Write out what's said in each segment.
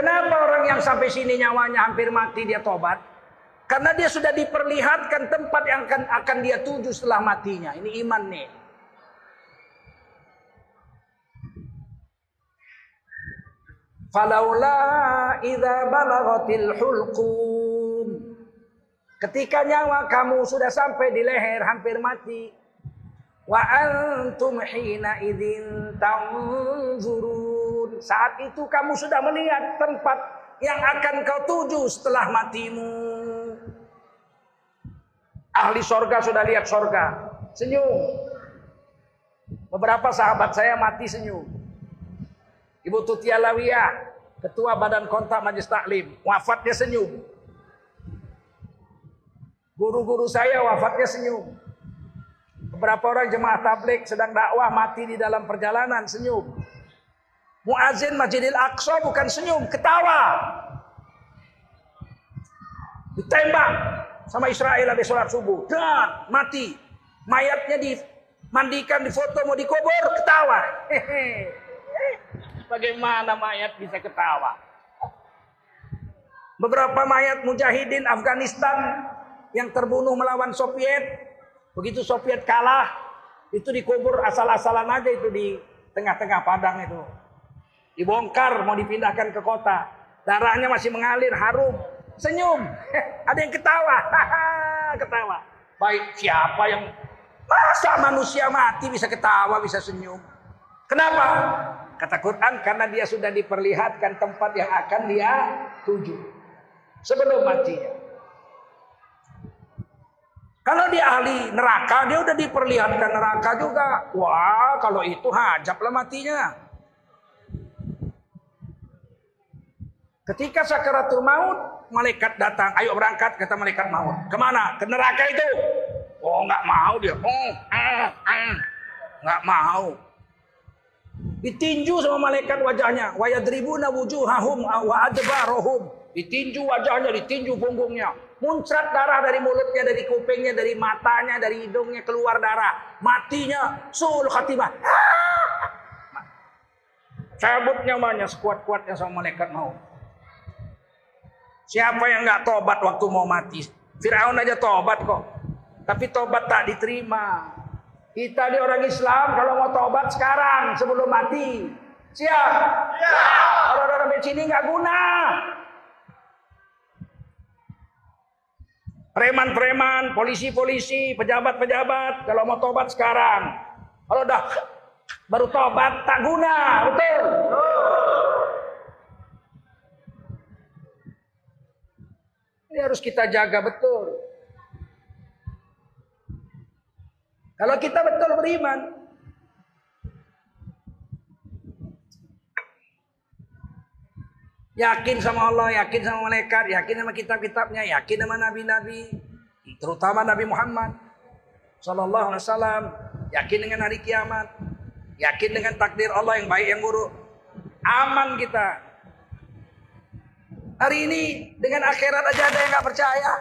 Kenapa orang yang sampai sini nyawanya hampir mati dia tobat? Karena dia sudah diperlihatkan tempat yang akan akan dia tuju setelah matinya. Ini iman nih. Falaula idza balagatil hulqum. Ketika nyawa kamu sudah sampai di leher hampir mati. Wa antum hina idzin tanzurun saat itu kamu sudah melihat tempat yang akan kau tuju setelah matimu. Ahli sorga sudah lihat sorga. Senyum. Beberapa sahabat saya mati senyum. Ibu Tutia Lawiyah, ketua badan kontak majlis taklim, wafatnya senyum. Guru-guru saya wafatnya senyum. Beberapa orang jemaah tablik sedang dakwah mati di dalam perjalanan senyum. Muazin Masjidil Aqsa bukan senyum, ketawa. Ditembak sama Israel habis sholat subuh. Dan mati. Mayatnya dimandikan, difoto, mau dikubur, ketawa. Hehehe. Bagaimana mayat bisa ketawa? Beberapa mayat mujahidin Afghanistan yang terbunuh melawan Soviet. Begitu Soviet kalah, itu dikubur asal-asalan aja itu di tengah-tengah padang itu. Dibongkar mau dipindahkan ke kota. Darahnya masih mengalir harum. Senyum. Ada yang ketawa. ketawa. Baik siapa yang masa manusia mati bisa ketawa, bisa senyum. Kenapa? Kata Quran karena dia sudah diperlihatkan tempat yang akan dia tuju. Sebelum matinya. Kalau dia ahli neraka, dia udah diperlihatkan neraka juga. Wah, kalau itu hajab lah matinya. Ketika sakaratul maut, malaikat datang. Ayo berangkat, kata malaikat maut. Ke mana? Ke neraka itu. Oh, nggak mau dia. Oh, ah, ah. nggak mau. Ditinju sama malaikat wajahnya. Wa yadribuna wujuhahum wa adbarohum. Ditinju wajahnya, ditinju punggungnya. Muncrat darah dari mulutnya, dari kupingnya, dari matanya, dari hidungnya keluar darah. Matinya sul khatimah. Cabut nyamanya sekuat-kuatnya sama malaikat maut. Siapa yang nggak tobat waktu mau mati? Firaun aja tobat kok. Tapi tobat tak diterima. Kita di orang Islam kalau mau tobat sekarang sebelum mati. Siap? Ya. Kalau orang sini nggak guna. Preman-preman, polisi-polisi, pejabat-pejabat, kalau mau tobat sekarang. Kalau udah baru tobat tak guna, betul? Harus kita jaga betul. Kalau kita betul beriman, yakin sama Allah, yakin sama malaikat, yakin sama kitab-kitabnya, yakin sama nabi-nabi, terutama Nabi Muhammad Sallallahu Alaihi Wasallam, yakin dengan hari kiamat, yakin dengan takdir Allah yang baik yang buruk, aman kita. Hari ini dengan akhirat aja ada yang nggak percaya.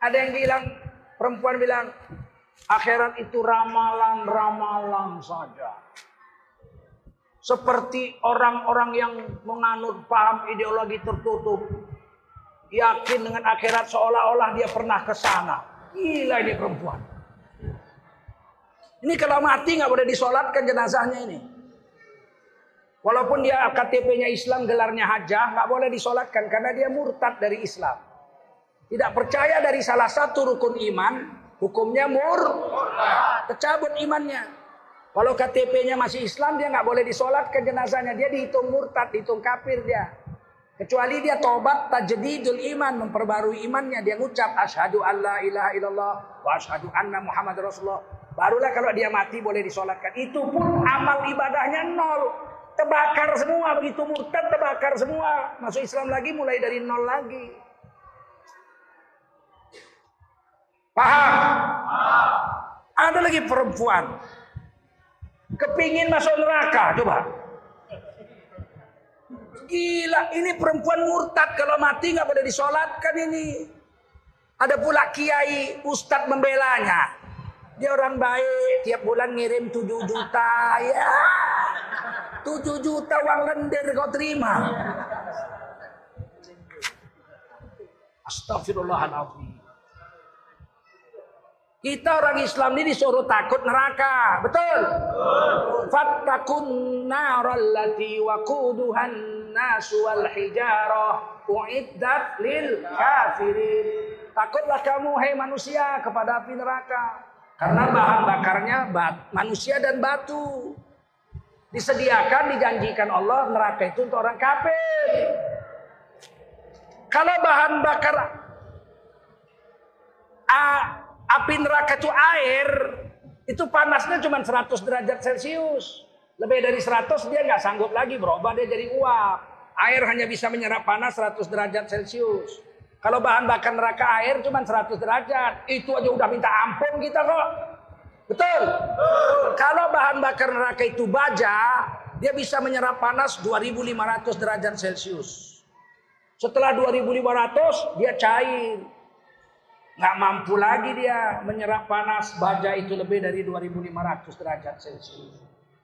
Ada yang bilang, perempuan bilang, akhirat itu ramalan-ramalan saja. Seperti orang-orang yang menganut paham ideologi tertutup. Yakin dengan akhirat seolah-olah dia pernah ke sana. Gila ini perempuan. Ini kalau mati nggak boleh disolatkan jenazahnya ini. Walaupun dia KTP-nya Islam, gelarnya hajah, nggak boleh disolatkan karena dia murtad dari Islam. Tidak percaya dari salah satu rukun iman, hukumnya mur, tercabut imannya. Kalau KTP-nya masih Islam, dia nggak boleh disolatkan jenazahnya. Dia dihitung murtad, dihitung kafir dia. Kecuali dia tobat tajdidul iman, memperbarui imannya. Dia ngucap asyhadu alla ilaha illallah wa asyhadu anna Muhammad Rasulullah. Barulah kalau dia mati boleh disolatkan. Itu pun amal ibadahnya nol. Terbakar semua begitu murtad terbakar semua. Masuk Islam lagi mulai dari nol lagi. Paham? Ada lagi perempuan. Kepingin masuk neraka. Coba. Gila, ini perempuan murtad. Kalau mati nggak boleh disolatkan ini. Ada pula kiai, ustadz membelanya. Dia orang baik, tiap bulan ngirim 7 juta. Ya. Tujuh juta uang lendir kau terima. Astagfirullahaladzim. Kita orang Islam ini disuruh takut neraka, betul? Fattakun narallati waquduhan nasu wal hijarah uiddat lil kafirin. Takutlah kamu hai manusia kepada api neraka. Karena bahan bakarnya bat, manusia dan batu. Disediakan, dijanjikan Allah neraka itu untuk orang kafir. Kalau bahan bakar api neraka itu air, itu panasnya cuma 100 derajat Celcius. Lebih dari 100 dia nggak sanggup lagi berubah dia jadi uap. Air hanya bisa menyerap panas 100 derajat Celcius. Kalau bahan bakar neraka air cuma 100 derajat, itu aja udah minta ampun kita kok. Betul? Kalau bahan bakar neraka itu baja, dia bisa menyerap panas 2500 derajat Celcius. Setelah 2500 dia cair. Nggak mampu lagi dia menyerap panas baja itu lebih dari 2500 derajat Celcius.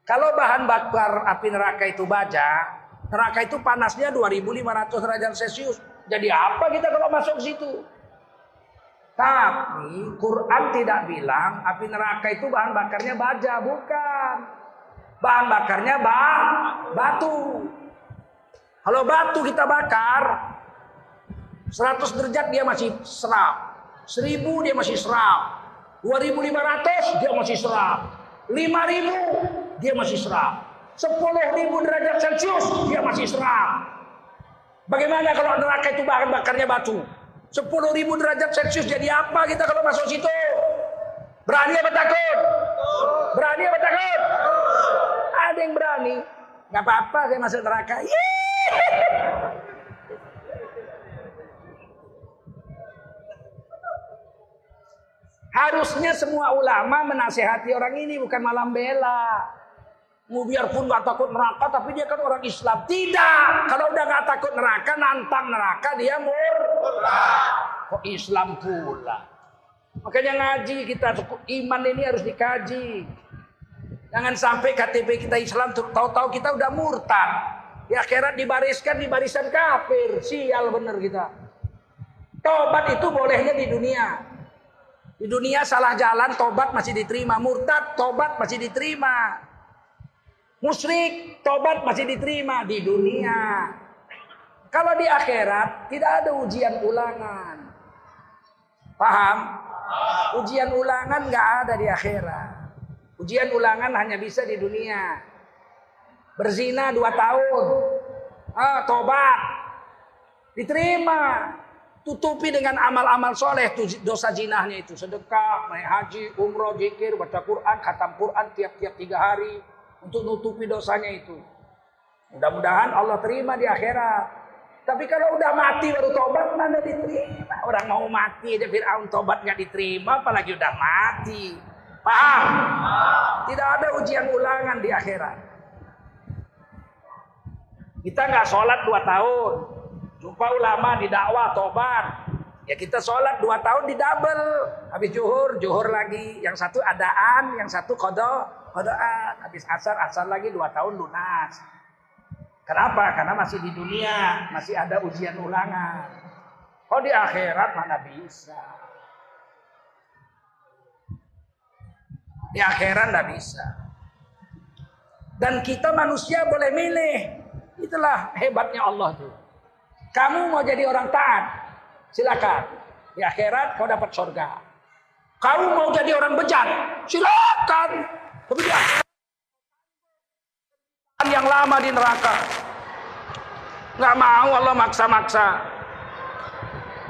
Kalau bahan bakar api neraka itu baja, neraka itu panasnya 2500 derajat Celcius. Jadi apa kita kalau masuk situ? Tapi Quran tidak bilang api neraka itu bahan bakarnya baja, bukan. Bahan bakarnya batu. Kalau batu kita bakar 100 derajat dia masih serap. Seribu dia masih serap. 2500 dia masih serap. 5000 dia masih serap. 10.000 derajat Celcius dia masih serap. Bagaimana kalau neraka itu bahan bakarnya batu? 10.000 derajat Celcius jadi apa kita kalau masuk situ? Berani apa takut? Berani apa takut? Ada yang berani. Gak apa-apa saya masuk neraka. Harusnya semua ulama menasehati orang ini bukan malam bela. Mau biarpun gak takut neraka tapi dia kan orang Islam. Tidak. Kalau udah gak takut neraka nantang neraka dia mur. Kok Islam pula. Makanya ngaji kita iman ini harus dikaji. Jangan sampai KTP kita Islam tahu-tahu kita udah murtad. Di akhirat dibariskan di barisan kafir. Sial bener kita. Tobat itu bolehnya di dunia. Di dunia salah jalan, tobat masih diterima. Murtad, tobat masih diterima. Musyrik, tobat masih diterima di dunia. Kalau di akhirat tidak ada ujian ulangan. Paham? Ujian ulangan nggak ada di akhirat. Ujian ulangan hanya bisa di dunia. Berzina dua tahun. Ah, tobat. Diterima tutupi dengan amal-amal soleh dosa jinahnya itu sedekah, naik haji, umroh, zikir, baca Quran, khatam Quran tiap-tiap tiga hari untuk nutupi dosanya itu. Mudah-mudahan Allah terima di akhirat. Tapi kalau udah mati baru tobat mana diterima? Orang mau mati aja Fir'aun tobat nggak diterima, apalagi udah mati. Paham? Tidak ada ujian ulangan di akhirat. Kita nggak sholat dua tahun, Jumpa ulama di dakwah tobat. Ya kita sholat dua tahun di double. Habis juhur, juhur lagi. Yang satu adaan, yang satu kodo, kodoan. Habis asar, asar lagi dua tahun lunas. Kenapa? Karena masih di dunia, masih ada ujian ulangan. Oh di akhirat mana bisa. Di akhirat tidak bisa. Dan kita manusia boleh milih. Itulah hebatnya Allah tuh. Kamu mau jadi orang taat, silakan. Di akhirat kau dapat surga. Kamu mau jadi orang bejat, silakan. Di yang lama di neraka. Nggak mau Allah maksa-maksa.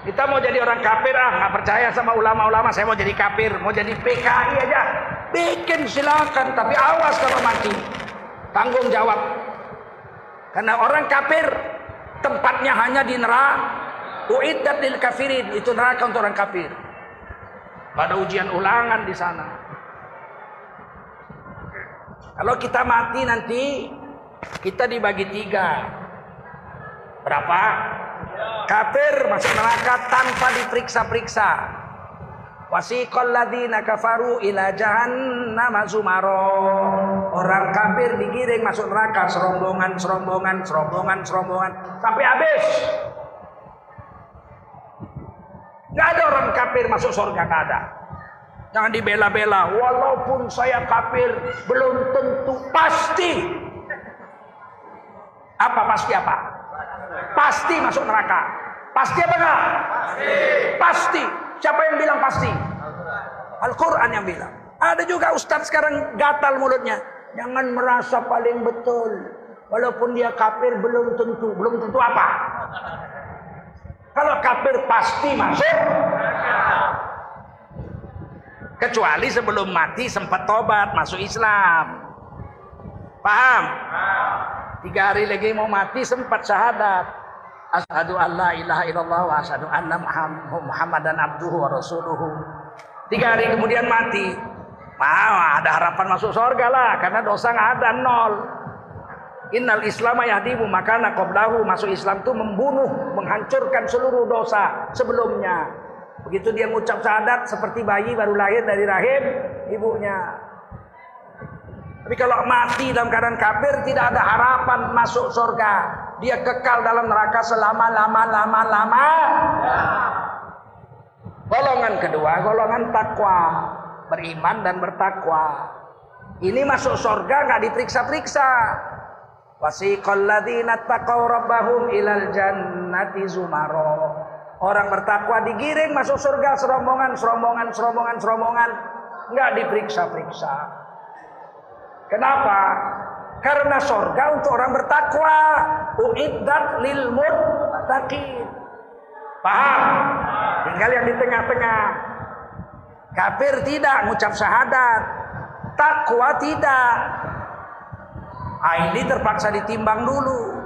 Kita mau jadi orang kafir ah nggak percaya sama ulama-ulama. Saya mau jadi kafir, mau jadi PKI aja. Bikin silakan, tapi awas kalau mati. Tanggung jawab. Karena orang kafir tempatnya hanya di neraka. Uiddat lil kafirin, itu neraka untuk orang kafir. Pada ujian ulangan di sana. Kalau kita mati nanti kita dibagi tiga. Berapa? Kafir masuk neraka tanpa diperiksa-periksa. Wasiqal ladzina kafaru ila jahannam zumaro. Orang kafir digiring masuk neraka serombongan, serombongan, serombongan, serombongan sampai habis. Gak ada orang kafir masuk surga, gak ada. Jangan dibela-bela. Walaupun saya kafir, belum tentu pasti. Apa pasti apa? Pasti masuk neraka. Pasti apa enggak? Pasti. Pasti. Siapa yang bilang pasti? Al-Quran yang bilang. Ada juga ustadz sekarang gatal mulutnya. Jangan merasa paling betul. Walaupun dia kafir belum tentu. Belum tentu apa? Kalau kafir pasti masuk. Kecuali sebelum mati sempat tobat masuk Islam. Paham? Tiga hari lagi mau mati sempat syahadat. Asyhadu an la ilaha illallah wa asyhadu anna Muhammadan abduhu wa rasuluhu. Tiga hari kemudian mati. Mau ada harapan masuk surga lah karena dosa nggak ada nol. Innal Islam yahdimu maka qablahu masuk Islam itu membunuh, menghancurkan seluruh dosa sebelumnya. Begitu dia mengucap syahadat seperti bayi baru lahir dari rahim ibunya. Tapi kalau mati dalam keadaan kafir tidak ada harapan masuk surga. Dia kekal dalam neraka selama lama lama lama. Golongan kedua, golongan takwa beriman dan bertakwa. Ini masuk surga nggak diperiksa-periksa. Wasiqal ladzina taqaw rabbahum ilal jannati zumaro. Orang bertakwa digiring masuk surga serombongan, serombongan, serombongan, serombongan. Nggak diperiksa-periksa. Kenapa? Karena surga untuk orang bertakwa. Uiddat lil muttaqin. Paham? Tinggal yang di tengah-tengah. Kafir tidak mengucap syahadat. Takwa tidak. Ah, ini terpaksa ditimbang dulu.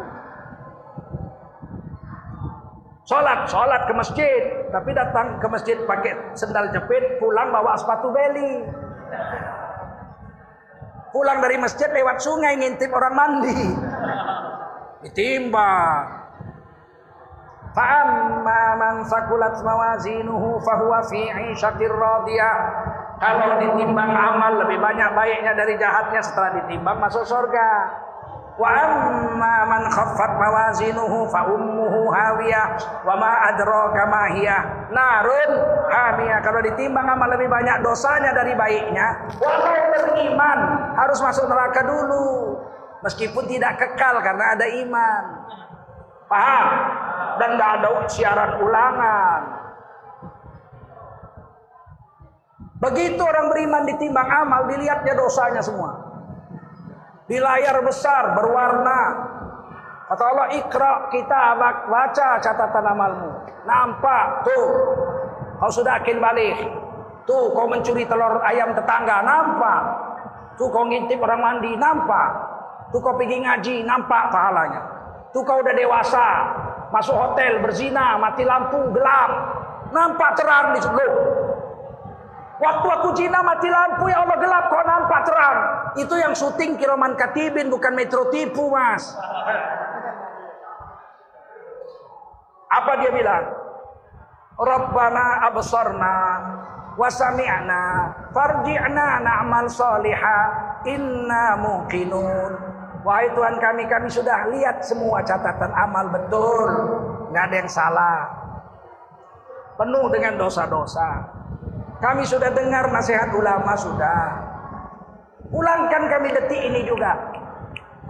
Sholat, sholat ke masjid. Tapi datang ke masjid pakai sendal jepit, pulang bawa sepatu beli. Pulang dari masjid lewat sungai ngintip orang mandi. Ditimbang. Fa'amma man sakulat mawazinuhu fahuwa fi 'ishatir radiyah. Kalau ditimbang amal lebih banyak baiknya dari jahatnya setelah ditimbang masuk surga. Wa amma man khaffat mawazinuhu fa ummuhu hawiyah wa ma adraka ma hiya narun hamiyah. Kalau ditimbang amal lebih banyak dosanya dari baiknya, walau beriman harus masuk neraka dulu. Meskipun tidak kekal karena ada iman. Paham? Dan tidak ada siaran ulangan. Begitu orang beriman ditimbang amal, dilihatnya dosanya semua. Di layar besar berwarna. Kata Allah, ikra kita baca catatan amalmu. Nampak, tuh. Kau sudah akin balik. Tuh, kau mencuri telur ayam tetangga. Nampak. Tuh, kau ngintip orang mandi. Nampak. Tuh, kau pergi ngaji. Nampak pahalanya. Tuh kau udah dewasa, masuk hotel berzina, mati lampu gelap, nampak terang di sebelah. Waktu aku zina mati lampu ya Allah gelap kok nampak terang. Itu yang syuting kiraman katibin bukan metro tipu mas. Apa dia bilang? Rabbana absarna wa sami'na farji'na na'mal salihah inna muqinun Wahai Tuhan kami, kami sudah lihat semua catatan amal betul. Nggak ada yang salah. Penuh dengan dosa-dosa. Kami sudah dengar nasihat ulama sudah. Ulangkan kami detik ini juga.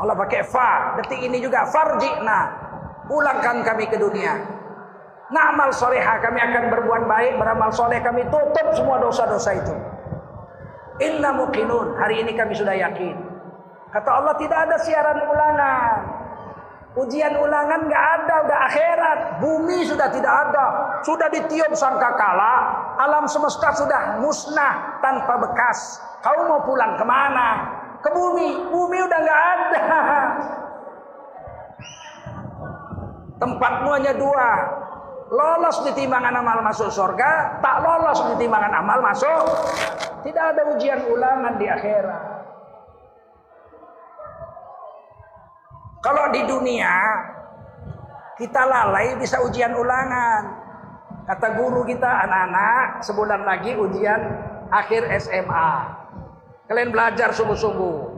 Allah pakai fa, detik ini juga farji'na. Pulangkan kami ke dunia. Na'mal soleha kami akan berbuat baik, beramal soleh kami tutup semua dosa-dosa itu. Inna muqinun, hari ini kami sudah yakin. Kata Allah tidak ada siaran ulangan. Ujian ulangan nggak ada, udah akhirat. Bumi sudah tidak ada, sudah ditiup sangkakala. Alam semesta sudah musnah tanpa bekas. Kau mau pulang ke mana? Ke bumi, bumi udah nggak ada. Tempatmu hanya dua. Lolos di timbangan amal masuk surga, tak lolos di timbangan amal masuk. Tidak ada ujian ulangan di akhirat. Kalau di dunia kita lalai bisa ujian ulangan. Kata guru kita anak-anak sebulan lagi ujian akhir SMA. Kalian belajar sungguh-sungguh.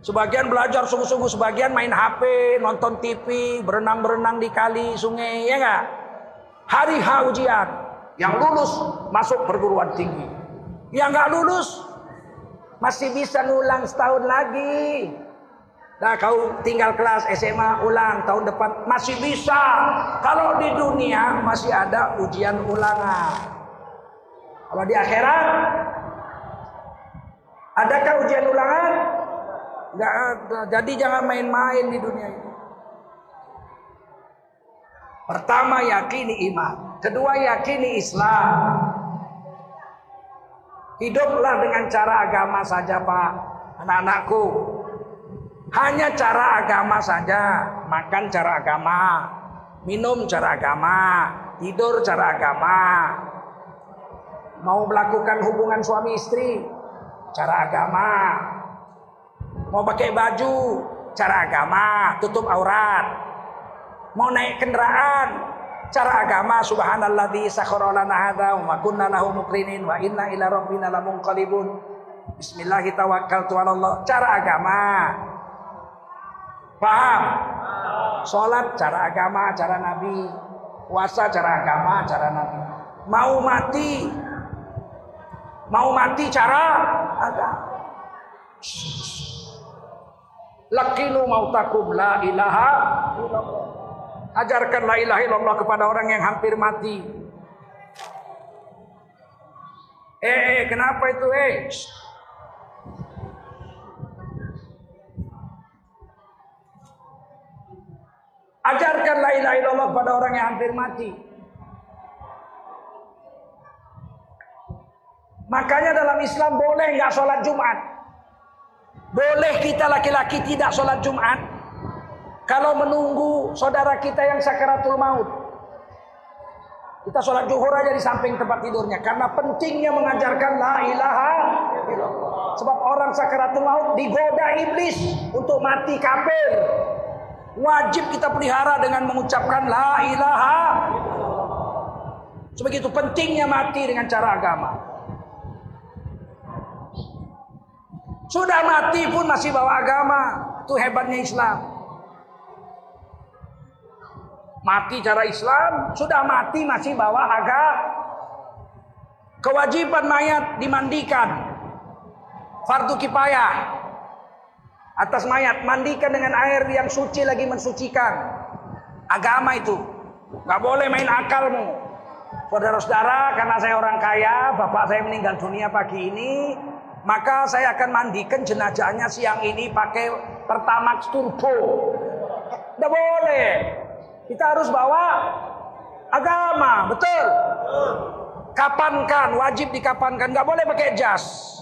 Sebagian belajar sungguh-sungguh, sebagian main HP, nonton TV, berenang-berenang di kali, sungai, ya enggak? Hari H ujian. Yang lulus masuk perguruan tinggi. Yang enggak lulus masih bisa ngulang setahun lagi. Nah kau tinggal kelas SMA ulang tahun depan masih bisa. Kalau di dunia masih ada ujian ulangan. Kalau di akhirat adakah ujian ulangan? Enggak ada. Jadi jangan main-main di dunia ini. Pertama yakini iman, kedua yakini Islam. Hiduplah dengan cara agama saja, Pak. Anak-anakku, hanya cara agama saja, makan cara agama, minum cara agama, tidur cara agama. Mau melakukan hubungan suami istri, cara agama. Mau pakai baju, cara agama, tutup aurat. Mau naik kendaraan, cara agama subhanalladzi sakhkhara lana hadza wa kunna wa inna ila rabbina lamunqalibun. Bismillahirrahmanirrahim. Cara agama. Paham? Sholat cara agama, cara Nabi. Puasa cara agama, cara Nabi. Mau mati. Mau mati cara agama. Lakinu mautakum la ilaha illallah. Ajarkan la ilaha illallah kepada orang yang hampir mati. Eh, eh kenapa itu eh? Ajarkan la ilaha illallah pada orang yang hampir mati. Makanya dalam Islam boleh nggak sholat Jumat. Boleh kita laki-laki tidak sholat Jumat. Kalau menunggu saudara kita yang sakaratul maut. Kita sholat zuhur aja di samping tempat tidurnya. Karena pentingnya mengajarkan la ilaha. Sebab orang sakaratul maut digoda iblis untuk mati kafir. Wajib kita pelihara dengan mengucapkan la ilaha Sebegitu pentingnya mati dengan cara agama. Sudah mati pun masih bawa agama. Itu hebatnya Islam. Mati cara Islam, sudah mati masih bawa agama. Kewajiban mayat dimandikan. Fardu kipayah atas mayat mandikan dengan air yang suci lagi mensucikan. Agama itu. Nggak boleh main akalmu. Saudara-saudara karena saya orang kaya bapak saya meninggal dunia pagi ini maka saya akan mandikan jenazahnya siang ini pakai pertamax turbo. Nggak boleh. Kita harus bawa agama betul? Kapankan wajib dikapankan. Nggak boleh pakai jas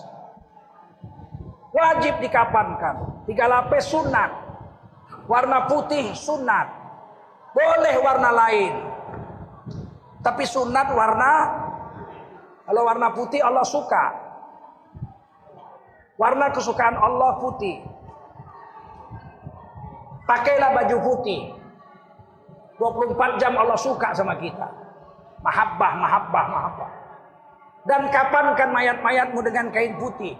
wajib dikapankan Tiga lapis sunat. Warna putih sunat. Boleh warna lain. Tapi sunat warna kalau warna putih Allah suka. Warna kesukaan Allah putih. Pakailah baju putih. 24 jam Allah suka sama kita. Mahabbah, mahabbah, mahabbah. Dan kapankan mayat-mayatmu dengan kain putih.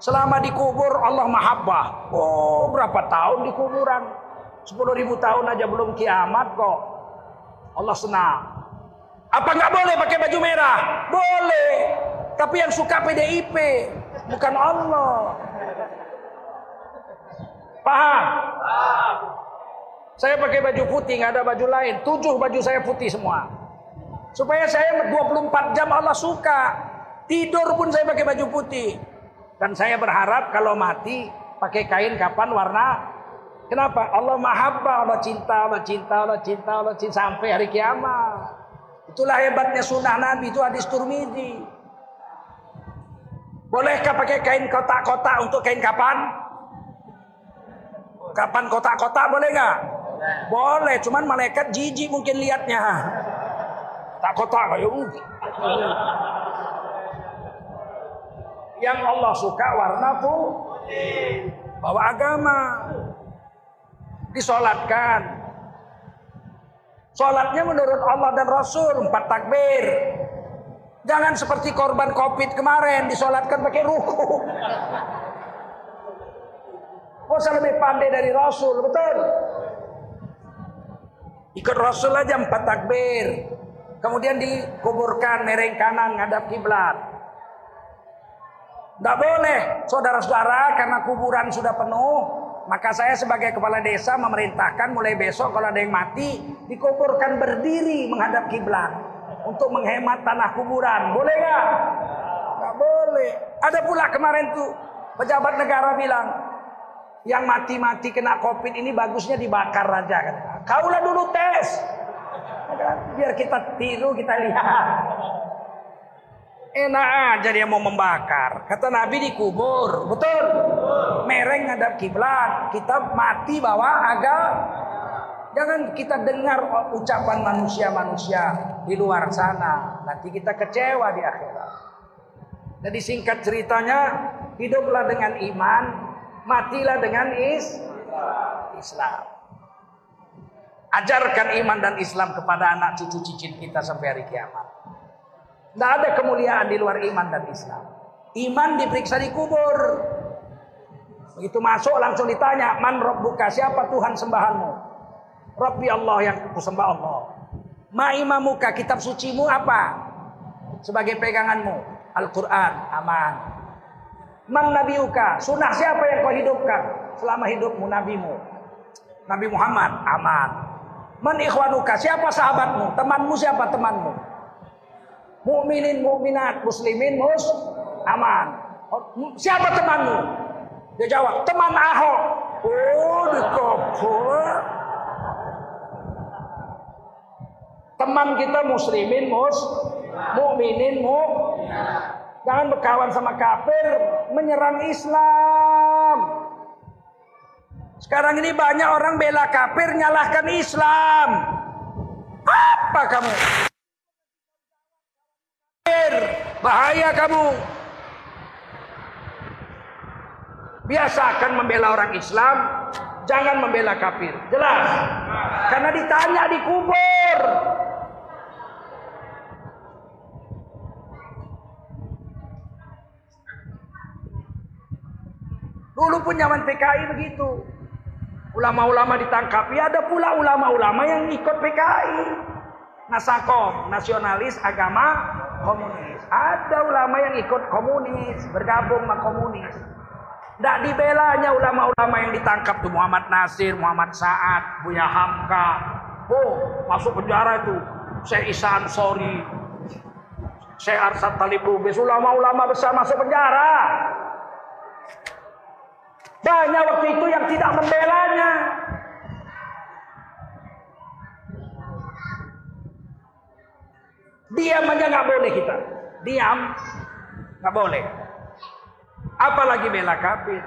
Selama dikubur Allah mahabbah. Oh berapa tahun di kuburan? 10 ribu tahun aja belum kiamat kok. Allah senang. Apa nggak boleh pakai baju merah? Boleh. Tapi yang suka PDIP. Bukan Allah. Paham? Saya pakai baju putih, nggak ada baju lain. Tujuh baju saya putih semua. Supaya saya 24 jam Allah suka. Tidur pun saya pakai baju putih. Dan saya berharap kalau mati pakai kain kapan warna Kenapa? Allah mahabbah, Allah cinta, Allah cinta, Allah cinta, Allah cinta sampai hari kiamat. Itulah hebatnya sunnah Nabi itu hadis Turmidi. Bolehkah pakai kain kotak-kotak untuk kain kapan? Kapan kotak-kotak boleh nggak? Boleh, cuman malaikat jijik mungkin liatnya. Tak kotak kayak yang Allah suka warna putih. Bawa agama. Disolatkan. Solatnya menurut Allah dan Rasul empat takbir. Jangan seperti korban covid kemarin disolatkan pakai ruku. Usah lebih pandai dari Rasul, betul? Ikut Rasul aja empat takbir. Kemudian dikuburkan mereng kanan ngadap kiblat. Tidak boleh, saudara-saudara, karena kuburan sudah penuh, maka saya sebagai kepala desa memerintahkan mulai besok kalau ada yang mati dikuburkan berdiri menghadap kiblat untuk menghemat tanah kuburan. Boleh nggak? Nggak boleh. Ada pula kemarin tuh pejabat negara bilang yang mati-mati kena covid ini bagusnya dibakar aja. Kaulah dulu tes. Biar kita tiru, kita lihat. Enak aja dia mau membakar. Kata Nabi dikubur, betul? Mereng ngadap kiblat. Kita mati bawa agak Jangan kita dengar ucapan manusia-manusia di luar sana. Nanti kita kecewa di akhirat. Jadi singkat ceritanya, hiduplah dengan iman, matilah dengan is Islam. Ajarkan iman dan Islam kepada anak cucu cicit kita sampai hari kiamat. Tidak ada kemuliaan di luar iman dan Islam. Iman diperiksa di kubur. Begitu masuk langsung ditanya, man buka siapa Tuhan sembahanmu? Rabbi Allah yang kusembah Allah. Ma imamuka, kitab sucimu apa? Sebagai peganganmu. Al-Quran, aman. Man nabiuka, sunnah siapa yang kau hidupkan selama hidupmu nabimu? Nabi Muhammad, aman. Man ikhwanuka, siapa sahabatmu? Temanmu siapa temanmu? Mukminin, mukminat, muslimin, mus, aman. Oh, siapa temanmu? Dia jawab, teman Ahok. Oh, dikabul. Teman kita muslimin, mus, mukminin, mu. Jangan berkawan sama kafir, menyerang Islam. Sekarang ini banyak orang bela kafir, nyalahkan Islam. Apa kamu? Bahaya kamu. Biasakan membela orang Islam, jangan membela kafir. Jelas? Karena ditanya di kubur. Dulu pun zaman PKI begitu. Ulama-ulama ditangkap. Ya ada pula ulama-ulama yang ikut PKI. Nasakom, nasionalis agama komunis. Ada ulama yang ikut komunis, bergabung sama komunis. Tidak dibelanya ulama-ulama yang ditangkap tuh Muhammad Nasir, Muhammad Saad, Buya Hamka. Oh, masuk penjara itu. Saya Isa Ansori, saya Arsad Talib Lubis, ulama-ulama besar masuk penjara. Banyak waktu itu yang tidak membelanya. Diam aja nggak boleh kita. Diam nggak boleh. Apalagi bela kafir.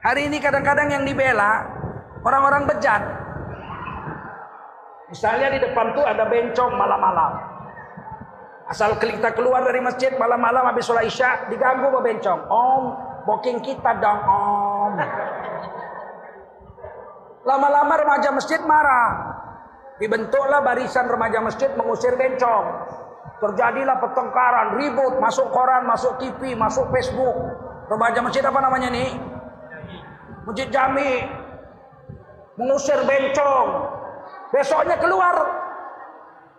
Hari ini kadang-kadang yang dibela orang-orang bejat. Misalnya di depan tuh ada bencong malam-malam. Asal kita keluar dari masjid malam-malam habis sholat isya diganggu sama bencong. Om, booking kita dong om. Lama-lama remaja masjid marah. Dibentuklah barisan remaja masjid mengusir bencong. Terjadilah pertengkaran, ribut, masuk koran, masuk TV, masuk Facebook. Remaja masjid apa namanya nih? Masjid Jami. Mengusir bencong. Besoknya keluar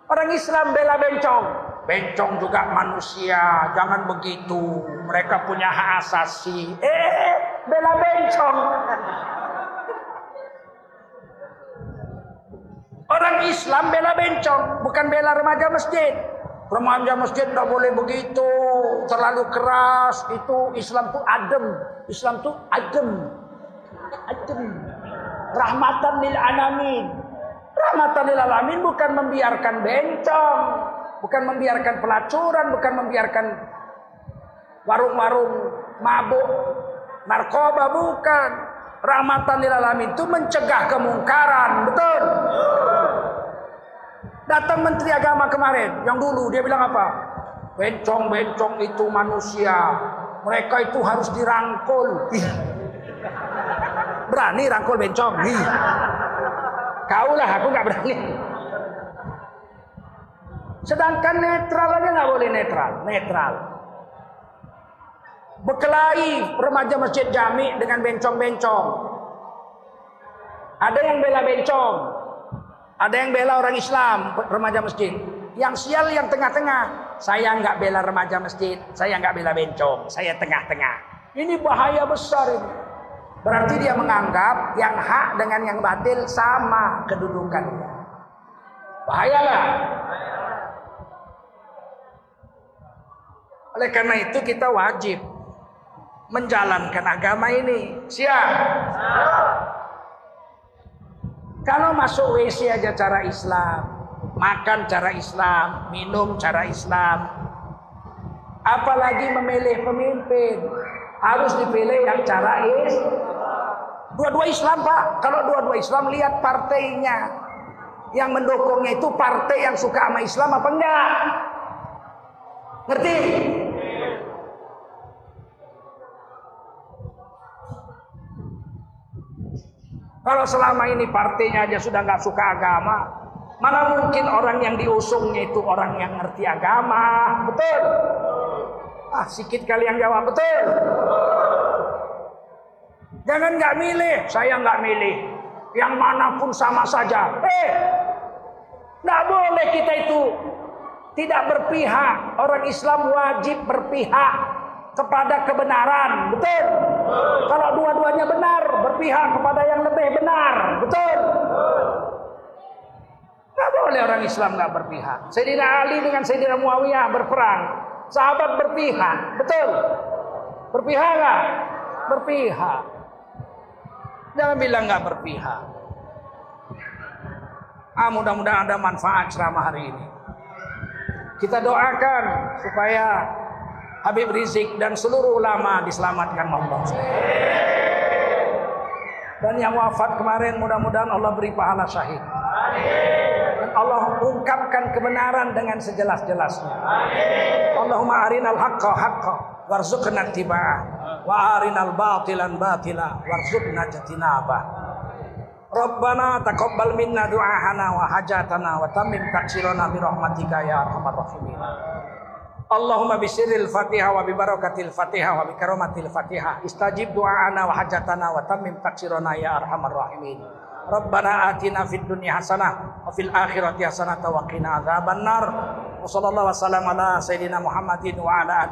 orang Islam bela bencong. Bencong juga manusia, jangan begitu. Mereka punya hak asasi. Eh, bela bencong. Orang Islam bela bencong, bukan bela remaja masjid. Remaja masjid tidak boleh begitu, terlalu keras. Itu Islam tuh adem, Islam tuh adem, adem. Rahmatan lil alamin. Rahmatan lil alamin bukan membiarkan bencong, bukan membiarkan pelacuran, bukan membiarkan warung-warung mabuk, narkoba bukan. Rahmatan lil alamin itu mencegah kemungkaran, betul? Datang Menteri Agama kemarin, yang dulu dia bilang apa? Bencong-bencong itu manusia. Mereka itu harus dirangkul. Ih. Berani rangkul bencong? Ih. Kau lah, aku nggak berani. Sedangkan netral aja nggak boleh netral, netral. Berkelahi remaja masjid jami dengan bencong-bencong. Ada yang bela bencong. Ada yang bela orang Islam, remaja masjid. Yang sial yang tengah-tengah. Saya nggak bela remaja masjid, saya nggak bela bencong, saya tengah-tengah. Ini bahaya besar ini. Berarti dia menganggap yang hak dengan yang batil sama kedudukannya. Bahayalah. Oleh karena itu kita wajib menjalankan agama ini. Siap? Kalau masuk WC aja cara Islam, makan cara Islam, minum cara Islam. Apalagi memilih pemimpin, harus dipilih yang cara Islam. Dua-dua Islam Pak. Kalau dua-dua Islam lihat partainya. Yang mendukungnya itu partai yang suka sama Islam apa enggak? Ngerti? Kalau selama ini partainya aja sudah nggak suka agama, mana mungkin orang yang diusungnya itu orang yang ngerti agama, betul? Ah, sikit kali yang jawab betul. Jangan nggak milih, saya nggak milih. Yang mana pun sama saja. Eh, nggak boleh kita itu tidak berpihak. Orang Islam wajib berpihak kepada kebenaran, betul? Kalau dua-duanya benar, berpihak kepada yang lebih benar, betul? Nggak boleh orang Islam nggak berpihak. Sayyidina Ali dengan Sayyidina Muawiyah berperang, sahabat berpihak, betul? Berpihak nggak? Berpihak. Jangan bilang nggak berpihak. Ah, mudah-mudahan ada manfaat ceramah hari ini. Kita doakan supaya Habib Rizik dan seluruh ulama diselamatkan Allah. Dan yang wafat kemarin mudah-mudahan Allah beri pahala syahid. Dan Allah ungkapkan kebenaran dengan sejelas-jelasnya. Allahumma arinal haqqa haqqa warzuqna ittiba'ah wa arinal batilan batila warzuqna jatinabah Rabbana taqabbal minna du'ahana wa hajatana wa tammim taksirana bi rahmatika ya arhamar rahimin Allahumma bisirril Fatihah wa bi barakatil Fatihah wa bi karamatil Fatihah istajib du'ana wa hajatana wa tammim taksirana ya arhamar rahimin. Rabbana atina fid dunya hasanah wa fil akhirati hasanah wa qina adzabannar wa sallallahu wasallam ala sayyidina Muhammadin wa ala